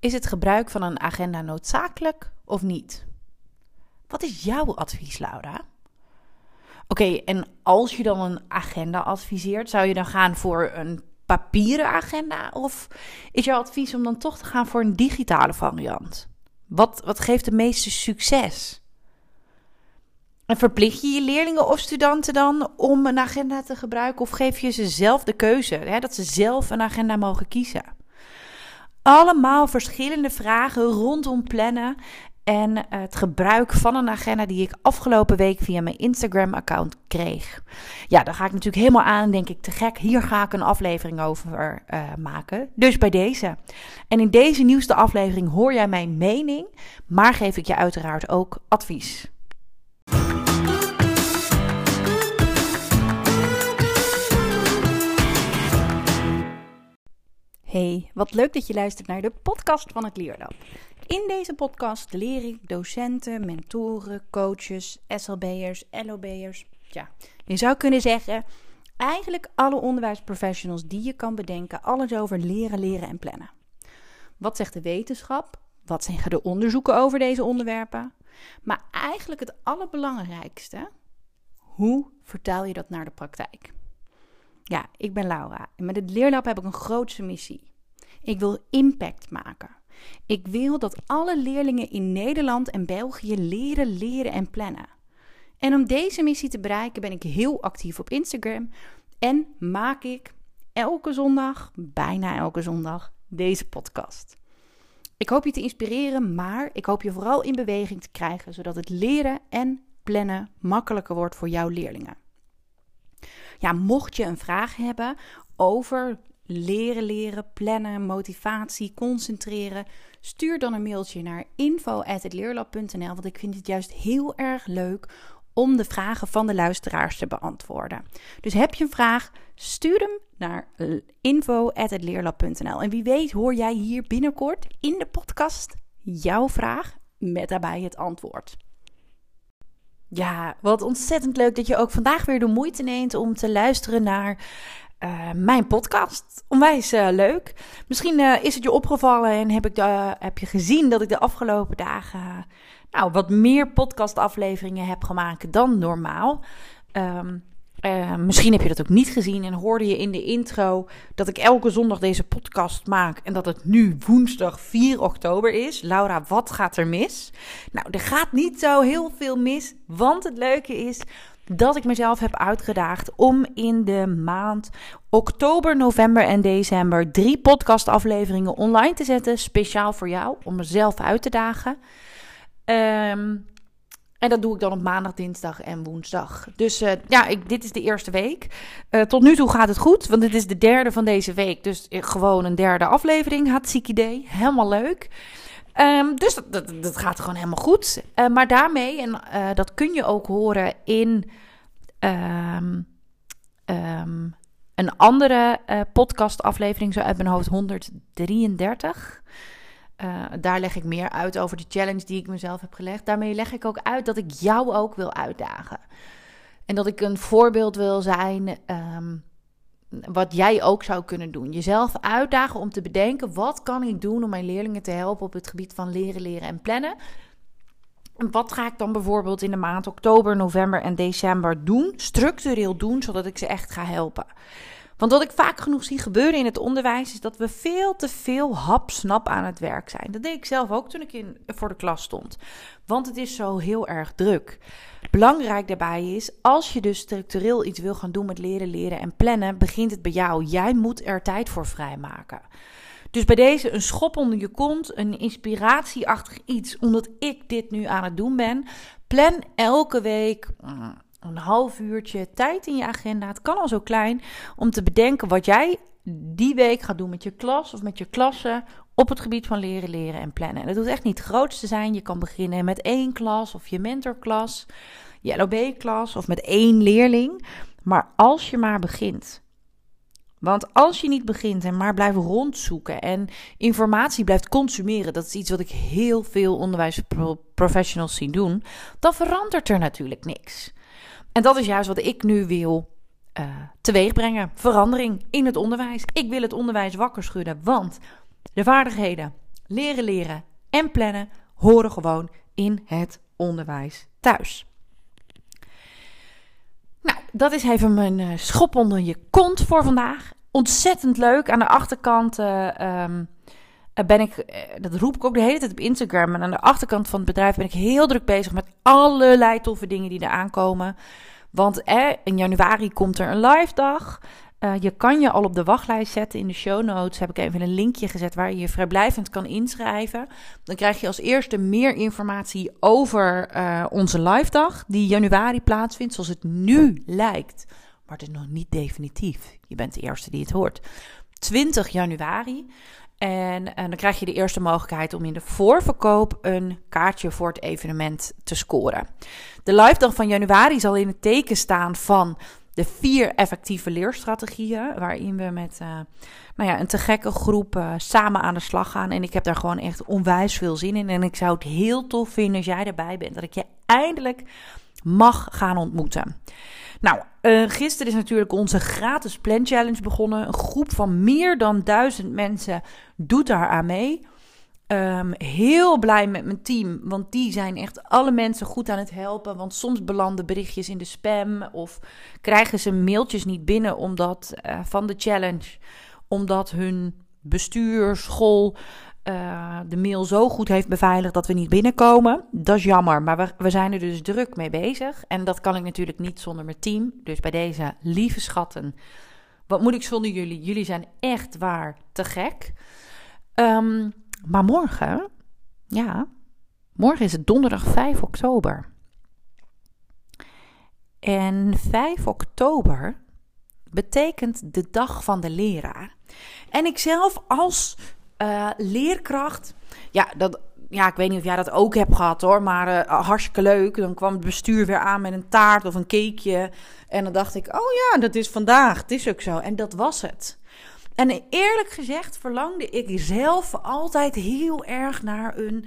Is het gebruik van een agenda noodzakelijk of niet? Wat is jouw advies, Laura? Oké, en als je dan een agenda adviseert, zou je dan gaan voor een papieren agenda? Of is jouw advies om dan toch te gaan voor een digitale variant? Wat, wat geeft de meeste succes? En verplicht je je leerlingen of studenten dan om een agenda te gebruiken? Of geef je ze zelf de keuze, hè, dat ze zelf een agenda mogen kiezen? Allemaal verschillende vragen rondom plannen en het gebruik van een agenda die ik afgelopen week via mijn Instagram-account kreeg. Ja, daar ga ik natuurlijk helemaal aan. Denk ik te gek. Hier ga ik een aflevering over uh, maken. Dus bij deze. En in deze nieuwste aflevering hoor jij mijn mening, maar geef ik je uiteraard ook advies. Hey, wat leuk dat je luistert naar de podcast van het Leerlab. In deze podcast leer ik docenten, mentoren, coaches, SLB'ers, LOB'ers. Ja, je zou kunnen zeggen, eigenlijk alle onderwijsprofessionals die je kan bedenken, alles over leren, leren en plannen. Wat zegt de wetenschap? Wat zeggen de onderzoeken over deze onderwerpen? Maar eigenlijk het allerbelangrijkste, hoe vertaal je dat naar de praktijk? Ja, ik ben Laura en met het Leerlab heb ik een grootste missie. Ik wil impact maken. Ik wil dat alle leerlingen in Nederland en België leren, leren en plannen. En om deze missie te bereiken ben ik heel actief op Instagram en maak ik elke zondag, bijna elke zondag, deze podcast. Ik hoop je te inspireren, maar ik hoop je vooral in beweging te krijgen, zodat het leren en plannen makkelijker wordt voor jouw leerlingen. Ja, mocht je een vraag hebben over leren leren, plannen, motivatie, concentreren, stuur dan een mailtje naar info@leerlab.nl, want ik vind het juist heel erg leuk om de vragen van de luisteraars te beantwoorden. Dus heb je een vraag, stuur hem naar info@leerlab.nl. En wie weet hoor jij hier binnenkort in de podcast jouw vraag met daarbij het antwoord. Ja, wat ontzettend leuk dat je ook vandaag weer de moeite neemt om te luisteren naar uh, mijn podcast. Onwijs uh, leuk. Misschien uh, is het je opgevallen en heb, ik de, heb je gezien dat ik de afgelopen dagen nou, wat meer podcastafleveringen heb gemaakt dan normaal. Um, misschien heb je dat ook niet gezien en hoorde je in de intro dat ik elke zondag deze podcast maak en dat het nu woensdag 4 oktober is. Laura, wat gaat er mis? Nou, er gaat niet zo heel veel mis, want het leuke is dat ik mezelf heb uitgedaagd om in de maand oktober, november en december drie podcastafleveringen online te zetten. Speciaal voor jou, om mezelf uit te dagen. Um, en dat doe ik dan op maandag, dinsdag en woensdag. Dus uh, ja, ik, dit is de eerste week. Uh, tot nu toe gaat het goed, want dit is de derde van deze week. Dus uh, gewoon een derde aflevering. Had ziek idee. Helemaal leuk. Um, dus dat, gaat gewoon helemaal goed. Maar daarmee, en dat kun je ook horen in um, um, een andere podcastaflevering, zo uit mijn hoofd 133. Daar leg ik meer uit over de challenge die ik mezelf heb gelegd. Daarmee leg ik ook uit dat ik jou ook wil uitdagen. En dat ik een voorbeeld wil zijn wat jij ook zou kunnen doen. Jezelf uitdagen om te bedenken: wat kan ik doen om mijn leerlingen te helpen op het gebied van leren, leren en plannen? En wat ga ik dan bijvoorbeeld in de maand oktober, november en december doen, structureel doen, zodat ik ze echt ga helpen? Want wat ik vaak genoeg zie gebeuren in het onderwijs is dat we veel te veel hap-snap aan het werk zijn. Dat deed ik zelf ook toen ik in, voor de klas stond. Want het is zo heel erg druk. Belangrijk daarbij is, als je dus structureel iets wil gaan doen met leren, leren en plannen, begint het bij jou. Jij moet er tijd voor vrijmaken. Dus bij deze een schop onder je kont, een inspiratieachtig iets, omdat ik dit nu aan het doen ben. Plan elke week mm, een half uurtje tijd in je agenda. Het kan al zo klein om te bedenken wat jij die week gaat doen met je klas of met je klassen op het gebied van leren, leren en plannen. En het hoeft echt niet het grootste zijn. Je kan beginnen met één klas of je mentorklas, je LOB-klas of met één leerling. Maar als je maar begint. Want als je niet begint en maar blijft rondzoeken en informatie blijft consumeren, dat is iets wat ik heel veel onderwijsprofessionals zie doen, dan verandert er natuurlijk niks. En dat is juist wat ik nu wil uh, teweeg brengen. Verandering in het onderwijs. Ik wil het onderwijs wakker schudden, want de vaardigheden leren leren en plannen horen gewoon in het onderwijs thuis. Nou, dat is even mijn uh, schop onder je kont voor vandaag. Ontzettend leuk. Aan de achterkant uh, um, ben ik, dat roep ik ook de hele tijd op Instagram. En aan de achterkant van het bedrijf ben ik heel druk bezig met allerlei toffe dingen die er aankomen. Want in januari komt er een live dag. Uh, je kan je al op de wachtlijst zetten. In de show notes heb ik even een linkje gezet waar je je vrijblijvend kan inschrijven. Dan krijg je als eerste meer informatie over onze live dag die januari plaatsvindt, zoals het nu lijkt. Maar het is nog niet definitief. Je bent de eerste die het hoort. 20 januari. En, en, dan krijg je de eerste mogelijkheid om in de voorverkoop een kaartje voor het evenement te scoren. De live dag van januari zal in het teken staan van de vier effectieve leerstrategieën. Waarin we met uh, nou ja, een te gekke groep uh, samen aan de slag gaan. En ik heb daar gewoon echt onwijs veel zin in. En ik zou het heel tof vinden als jij erbij bent. Dat ik je eindelijk mag gaan ontmoeten. Nou, uh, gisteren is natuurlijk onze gratis Plan Challenge begonnen. Een groep van meer dan duizend mensen doet daar aan mee. Um, heel blij met mijn team, want die zijn echt alle mensen goed aan het helpen. Want soms belanden berichtjes in de spam of krijgen ze mailtjes niet binnen omdat, uh, van de challenge, omdat hun bestuur, school uh, de mail zo goed heeft beveiligd dat we niet binnenkomen. Dat is jammer, maar we, we zijn er dus druk mee bezig. En dat kan ik natuurlijk niet zonder mijn team. Dus bij deze lieve schatten, wat moet ik zonder jullie? Jullie zijn echt waar te gek. Um, maar morgen, ja, morgen is het donderdag 5 oktober. En 5 oktober betekent de dag van de leraar. En ik zelf als uh, leerkracht, ja, dat, ja, ik weet niet of jij dat ook hebt gehad hoor, maar uh, hartstikke leuk. Dan kwam het bestuur weer aan met een taart of een cakeje. En dan dacht ik, oh ja, dat is vandaag, het is ook zo. En dat was het. En eerlijk gezegd verlangde ik zelf altijd heel erg naar een,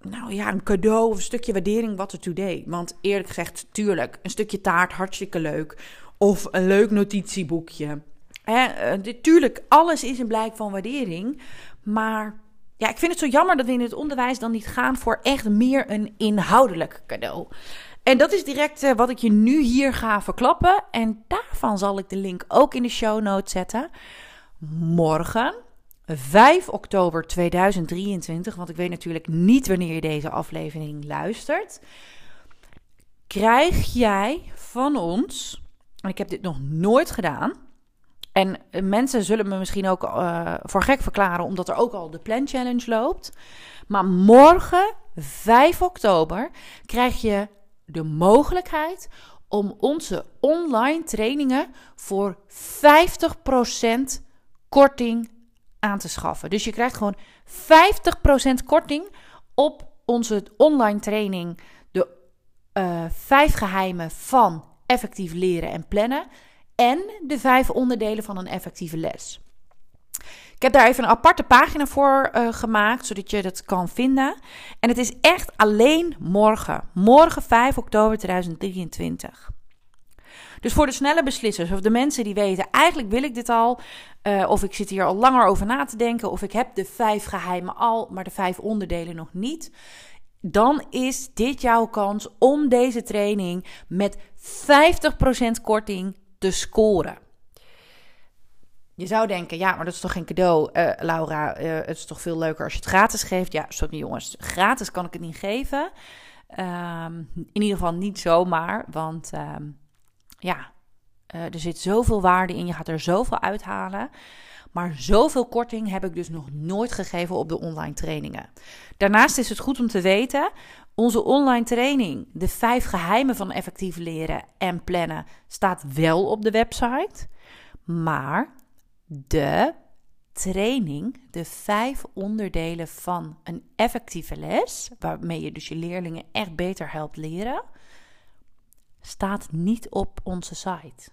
nou ja, een cadeau of een stukje waardering wat er today. Want eerlijk gezegd, tuurlijk, een stukje taart, hartstikke leuk. Of een leuk notitieboekje. Hè, eh, tuurlijk, alles is een blijk van waardering. Maar ja, ik vind het zo jammer dat we in het onderwijs dan niet gaan voor echt meer een inhoudelijk cadeau. En dat is direct uh, wat ik je nu hier ga verklappen. En daarvan zal ik de link ook in de show notes zetten. Morgen, 5 oktober 2023, want ik weet natuurlijk niet wanneer je deze aflevering luistert, krijg jij van ons, en ik heb dit nog nooit gedaan, en mensen zullen me misschien ook uh, voor gek verklaren, omdat er ook al de Plan Challenge loopt. Maar morgen, 5 oktober, krijg je de mogelijkheid om onze online trainingen voor 50% korting aan te schaffen. Dus je krijgt gewoon 50% korting op onze online training. De uh, vijf geheimen van effectief leren en plannen. En de vijf onderdelen van een effectieve les. Ik heb daar even een aparte pagina voor uh, gemaakt, zodat je dat kan vinden. En het is echt alleen morgen. Morgen 5 oktober 2023. Dus voor de snelle beslissers of de mensen die weten, eigenlijk wil ik dit al, uh, of ik zit hier al langer over na te denken, of ik heb de vijf geheimen al, maar de vijf onderdelen nog niet. Dan is dit jouw kans om deze training met 50% korting te scoren. Je zou denken, ja, maar dat is toch geen cadeau, uh, Laura? Uh, het is toch veel leuker als je het gratis geeft? Ja, sorry jongens, gratis kan ik het niet geven. Um, in ieder geval niet zomaar, want um, ja, uh, er zit zoveel waarde in. Je gaat er zoveel uithalen. Maar zoveel korting heb ik dus nog nooit gegeven op de online trainingen. Daarnaast is het goed om te weten: onze online training, de vijf geheimen van effectief leren en plannen, staat wel op de website. Maar de training, de vijf onderdelen van een effectieve les, waarmee je dus je leerlingen echt beter helpt leren, staat niet op onze site.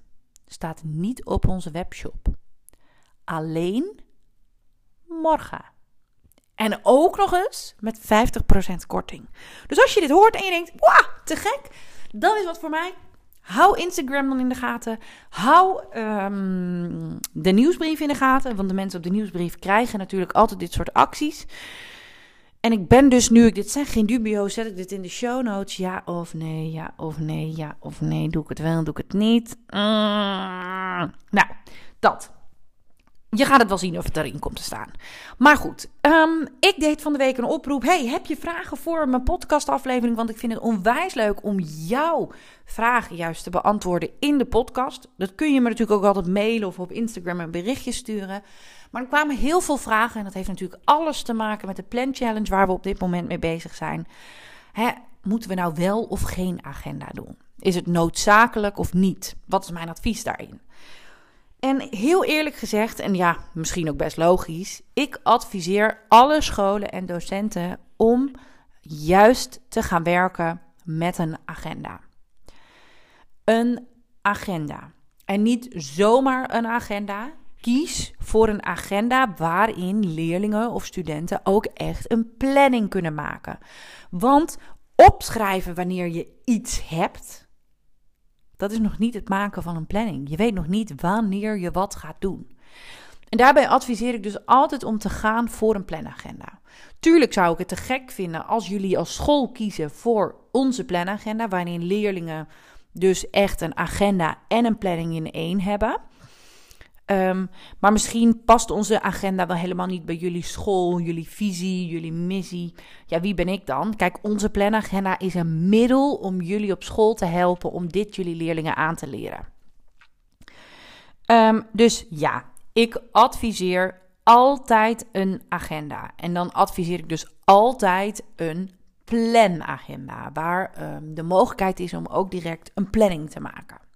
Staat niet op onze webshop. Alleen morgen. En ook nog eens met 50% korting. Dus als je dit hoort en je denkt, wauw, te gek. Dat is wat voor mij. Hou Instagram dan in de gaten. Hou ehm, de nieuwsbrief in de gaten. Want de mensen op de nieuwsbrief krijgen natuurlijk altijd dit soort acties. En ik ben dus, nu ik dit zeg, geen dubio, zet ik dit in de show notes. Ja of nee, ja of nee, ja of nee. Doe ik het wel, doe ik het niet. Mm. nou, dat. Je gaat het wel zien of het erin komt te staan. Maar goed, ehm, ik deed van de week een oproep. Hey, heb je vragen voor mijn podcastaflevering? Want ik vind het onwijs leuk om jouw vragen juist te beantwoorden in de podcast. Dat kun je me natuurlijk ook altijd mailen of op Instagram een berichtje sturen. Maar er kwamen heel veel vragen en dat heeft natuurlijk alles te maken met de Plan Challenge waar we op dit moment mee bezig zijn. Hè, moeten we nou wel of geen agenda doen? Is het noodzakelijk of niet? Wat is mijn advies daarin? En heel eerlijk gezegd, en ja, misschien ook best logisch, ik adviseer alle scholen en docenten om juist te gaan werken met een agenda. Een agenda. En niet zomaar een agenda. Kies voor een agenda waarin leerlingen of studenten ook echt een planning kunnen maken. Want opschrijven wanneer je iets hebt, dat is nog niet het maken van een planning. Je weet nog niet wanneer je wat gaat doen. En daarbij adviseer ik dus altijd om te gaan voor een planagenda. Tuurlijk zou ik het te gek vinden als jullie als school kiezen voor onze planagenda, waarin leerlingen dus echt een agenda en een planning in één hebben. Ehm, maar misschien past onze agenda wel helemaal niet bij jullie school, jullie visie, jullie missie. Ja, wie ben ik dan? Kijk, onze planagenda is een middel om jullie op school te helpen om dit jullie leerlingen aan te leren. Ehm, dus ja, ik adviseer altijd een agenda. En dan adviseer ik dus altijd een planagenda, waar um, de mogelijkheid is om ook direct een planning te maken.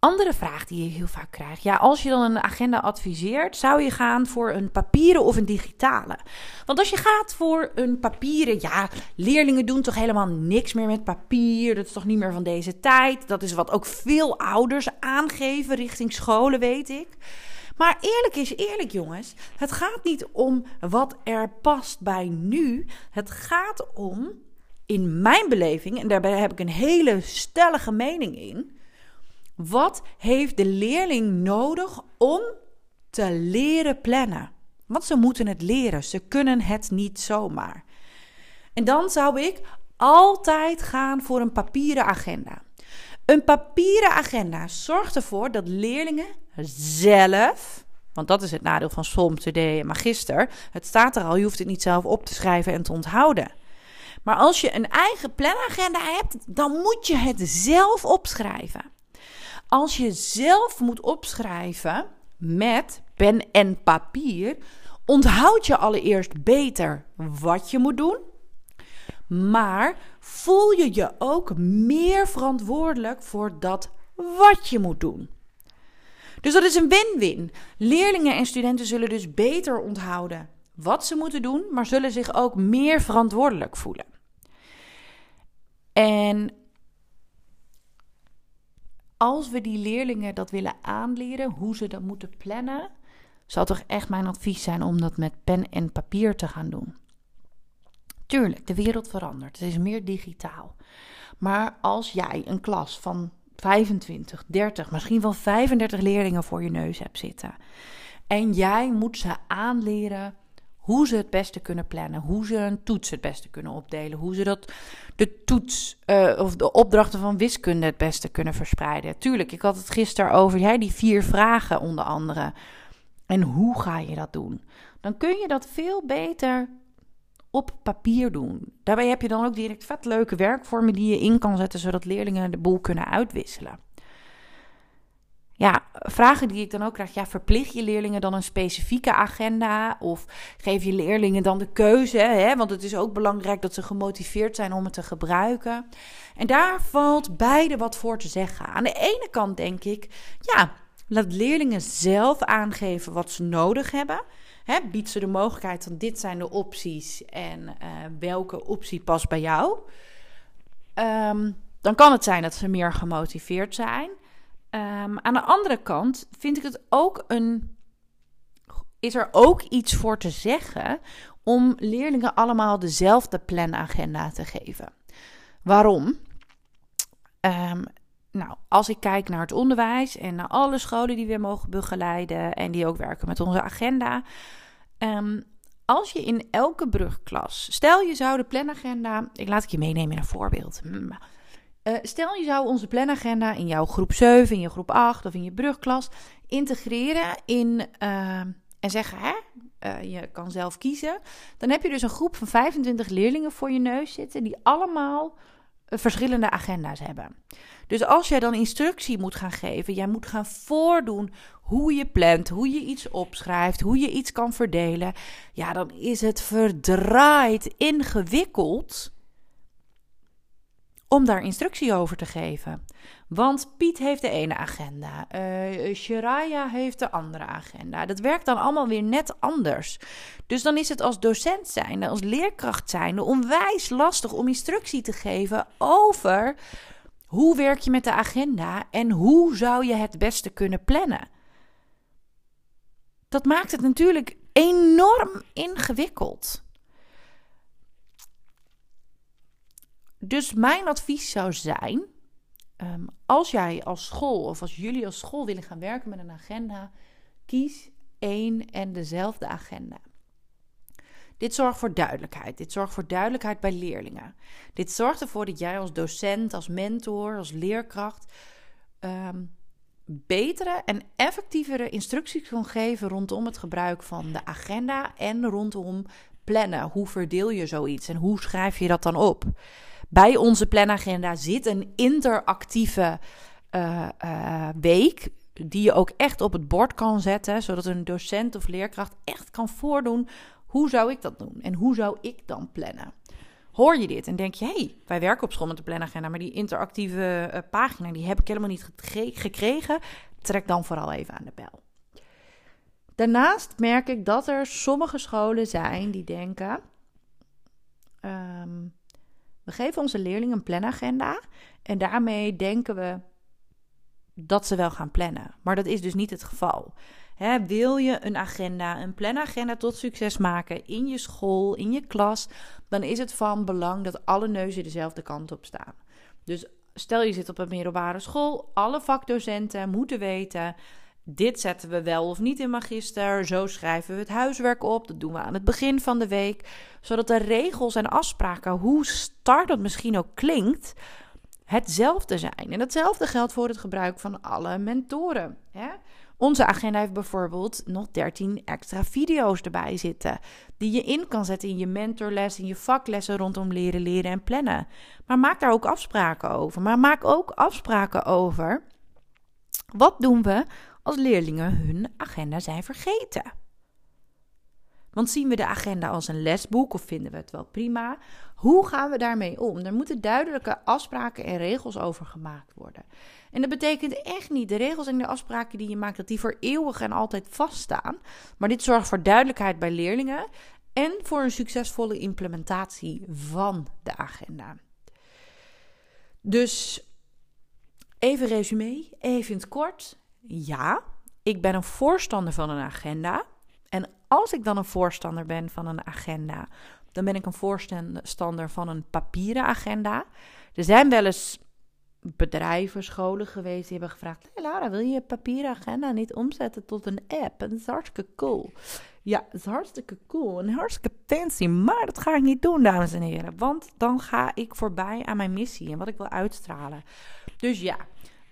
Andere vraag die je heel vaak krijgt. Ja, als je dan een agenda adviseert, zou je gaan voor een papieren of een digitale? Want als je gaat voor een papieren, ja, leerlingen doen toch helemaal niks meer met papier. Dat is toch niet meer van deze tijd. Dat is wat ook veel ouders aangeven richting scholen, weet ik. Maar eerlijk is eerlijk, jongens. Het gaat niet om wat er past bij nu. Het gaat om, in mijn beleving, en daarbij heb ik een hele stellige mening in wat heeft de leerling nodig om te leren plannen? Want ze moeten het leren. Ze kunnen het niet zomaar. En dan zou ik altijd gaan voor een papieren agenda. Een papieren agenda zorgt ervoor dat leerlingen zelf, want dat is het nadeel van SOM, TD en Magister, het staat er al, je hoeft het niet zelf op te schrijven en te onthouden. Maar als je een eigen planagenda hebt, dan moet je het zelf opschrijven. Als je zelf moet opschrijven met pen en papier, onthoud je allereerst beter wat je moet doen. Maar voel je je ook meer verantwoordelijk voor dat wat je moet doen. Dus dat is een win-win. Leerlingen en studenten zullen dus beter onthouden wat ze moeten doen, maar zullen zich ook meer verantwoordelijk voelen. En als we die leerlingen dat willen aanleren, hoe ze dat moeten plannen, zou toch echt mijn advies zijn om dat met pen en papier te gaan doen. Tuurlijk, de wereld verandert. Het is meer digitaal. Maar als jij een klas van 25, 30, misschien wel 35 leerlingen voor je neus hebt zitten. En jij moet ze aanleren hoe ze het beste kunnen plannen, hoe ze een toets het beste kunnen opdelen, hoe ze dat, de toets uh, of de opdrachten van wiskunde het beste kunnen verspreiden. Tuurlijk, ik had het gisteren over jij die vier vragen onder andere. En hoe ga je dat doen? Dan kun je dat veel beter op papier doen. Daarbij heb je dan ook direct vet leuke werkvormen die je in kan zetten, zodat leerlingen de boel kunnen uitwisselen ja, vragen die ik dan ook krijg. Ja, verplicht je leerlingen dan een specifieke agenda? Of geef je leerlingen dan de keuze? Hè? Want het is ook belangrijk dat ze gemotiveerd zijn om het te gebruiken. En daar valt beide wat voor te zeggen. Aan de ene kant denk ik, ja, laat leerlingen zelf aangeven wat ze nodig hebben. Hè, bied ze de mogelijkheid van dit zijn de opties en uh, welke optie past bij jou. Um, dan kan het zijn dat ze meer gemotiveerd zijn. Um, aan de andere kant vind ik het ook een. Is er ook iets voor te zeggen om leerlingen allemaal dezelfde planagenda te geven? Waarom? Ehm, nou, als ik kijk naar het onderwijs en naar alle scholen die we mogen begeleiden en die ook werken met onze agenda. Um, als je in elke brugklas, stel je zou de planagenda, ik laat ik je meenemen in een voorbeeld. Uh, stel je zou onze planagenda in jouw groep 7, in je groep 8 of in je brugklas integreren in uh, en zeggen, hè, uh, je kan zelf kiezen. Dan heb je dus een groep van 25 leerlingen voor je neus zitten die allemaal verschillende agenda's hebben. Dus als jij dan instructie moet gaan geven, jij moet gaan voordoen hoe je plant, hoe je iets opschrijft, hoe je iets kan verdelen, ja, dan is het verdraaid ingewikkeld om daar instructie over te geven. Want Piet heeft de ene agenda, uh, heeft de andere agenda. Dat werkt dan allemaal weer net anders. Dus dan is het als docent zijnde, als leerkracht zijnde, onwijs lastig om instructie te geven over hoe werk je met de agenda en hoe zou je het beste kunnen plannen. Dat maakt het natuurlijk enorm ingewikkeld. Dus mijn advies zou zijn: ehm, als jij als school of als jullie als school willen gaan werken met een agenda, kies één en dezelfde agenda. Dit zorgt voor duidelijkheid. Dit zorgt voor duidelijkheid bij leerlingen. Dit zorgt ervoor dat jij als docent, als mentor, als leerkracht ehm, betere en effectievere instructies kan geven rondom het gebruik van de agenda en rondom plannen. Hoe verdeel je zoiets en hoe schrijf je dat dan op? Bij onze planagenda zit een interactieve uh, uh, week. Die je ook echt op het bord kan zetten, zodat een docent of leerkracht echt kan voordoen. Hoe zou ik dat doen? En hoe zou ik dan plannen? Hoor je dit en denk je, hé, hey, wij werken op school met de planagenda, maar die interactieve uh, pagina, die heb ik helemaal niet gekregen. Trek dan vooral even aan de bel. Daarnaast merk ik dat er sommige scholen zijn die denken, um, we geven onze leerlingen een planagenda en daarmee denken we dat ze wel gaan plannen. Maar dat is dus niet het geval. wil je een agenda, een planagenda tot succes maken in je school, in je klas, dan is het van belang dat alle neuzen dezelfde kant op staan. Dus stel je zit op een middelbare school, alle vakdocenten moeten weten dit zetten we wel of niet in magister. Zo schrijven we het huiswerk op. Dat doen we aan het begin van de week. Zodat de regels en afspraken, hoe start dat misschien ook klinkt, hetzelfde zijn. En hetzelfde geldt voor het gebruik van alle mentoren. Hè? Onze agenda heeft bijvoorbeeld nog 13 extra video's erbij zitten. Die je in kan zetten in je mentorles, in je vaklessen rondom leren, leren en plannen. Maar maak daar ook afspraken over. Maar maak ook afspraken over. Wat doen we als leerlingen hun agenda zijn vergeten. Want zien we de agenda als een lesboek of vinden we het wel prima? Hoe gaan we daarmee om? Er moeten duidelijke afspraken en regels over gemaakt worden. En dat betekent echt niet de regels en de afspraken die je maakt, dat die voor eeuwig en altijd vaststaan. Maar dit zorgt voor duidelijkheid bij leerlingen en voor een succesvolle implementatie van de agenda. Dus even resume, even in het kort ja, ik ben een voorstander van een agenda. En als ik dan een voorstander ben van een agenda, dan ben ik een voorstander van een papieren agenda. Er zijn wel eens bedrijven, scholen geweest die hebben gevraagd: hey Laura, wil je je papieren agenda niet omzetten tot een app? En dat is hartstikke cool. Ja, het is hartstikke cool en hartstikke fancy, maar dat ga ik niet doen, dames en heren. Want dan ga ik voorbij aan mijn missie en wat ik wil uitstralen. Dus ja,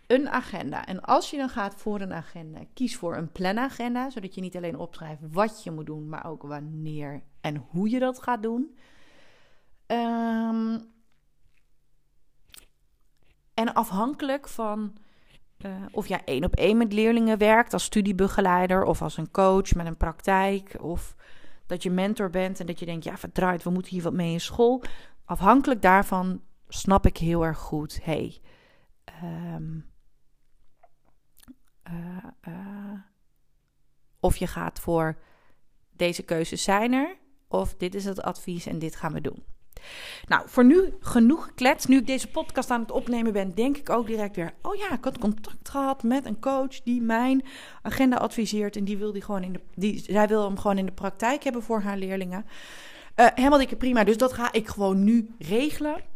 een agenda. En als je dan gaat voor een agenda, kies voor een planagenda, zodat je niet alleen opschrijft wat je moet doen, maar ook wanneer en hoe je dat gaat doen. Um, en afhankelijk van uh, of jij één op één met leerlingen werkt als studiebegeleider of als een coach met een praktijk of dat je mentor bent en dat je denkt, ja, verdraaid, we moeten hier wat mee in school. Afhankelijk daarvan snap ik heel erg goed, hey, um, uh, of je gaat voor deze keuzes zijn er, of dit is het advies en dit gaan we doen. Nou, voor nu genoeg gekletst. Nu ik deze podcast aan het opnemen ben, denk ik ook direct weer: oh ja, ik had contact gehad met een coach die mijn agenda adviseert en die wil die gewoon in de, die, zij wil hem gewoon in de praktijk hebben voor haar leerlingen. Uh, helemaal dikke prima. Dus dat ga ik gewoon nu regelen.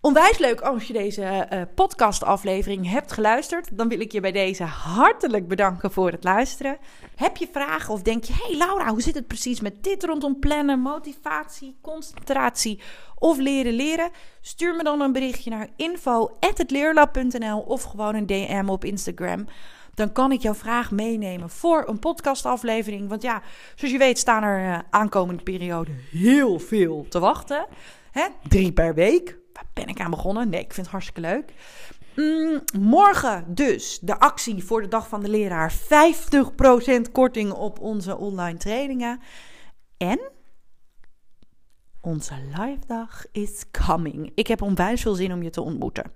Onwijs leuk als je deze uh, podcastaflevering hebt geluisterd. Dan wil ik je bij deze hartelijk bedanken voor het luisteren. Heb je vragen of denk je: hey Laura, hoe zit het precies met dit rondom plannen, motivatie, concentratie of leren leren? Stuur me dan een berichtje naar info@hetleerlab.nl of gewoon een DM op Instagram dan kan ik jouw vraag meenemen voor een podcastaflevering. Want ja, zoals je weet staan er uh, aankomende periode heel veel te wachten. Hè? Drie per week. Ben ik aan begonnen? Nee, ik vind het hartstikke leuk. Mm, morgen dus de actie voor de Dag van de Leraar. 50% korting op onze online trainingen. En onze live dag is coming. Ik heb onwijs veel zin om je te ontmoeten.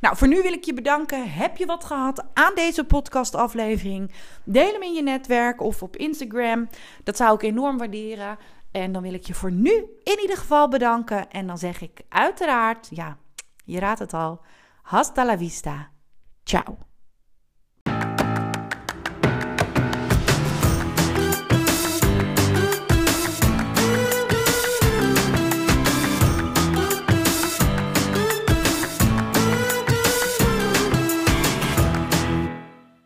Nou, voor nu wil ik je bedanken. Heb je wat gehad aan deze podcastaflevering? Deel hem in je netwerk of op Instagram. Dat zou ik enorm waarderen. En dan wil ik je voor nu in ieder geval bedanken. En dan zeg ik uiteraard, ja, je raadt het al. Hasta la vista. Ciao.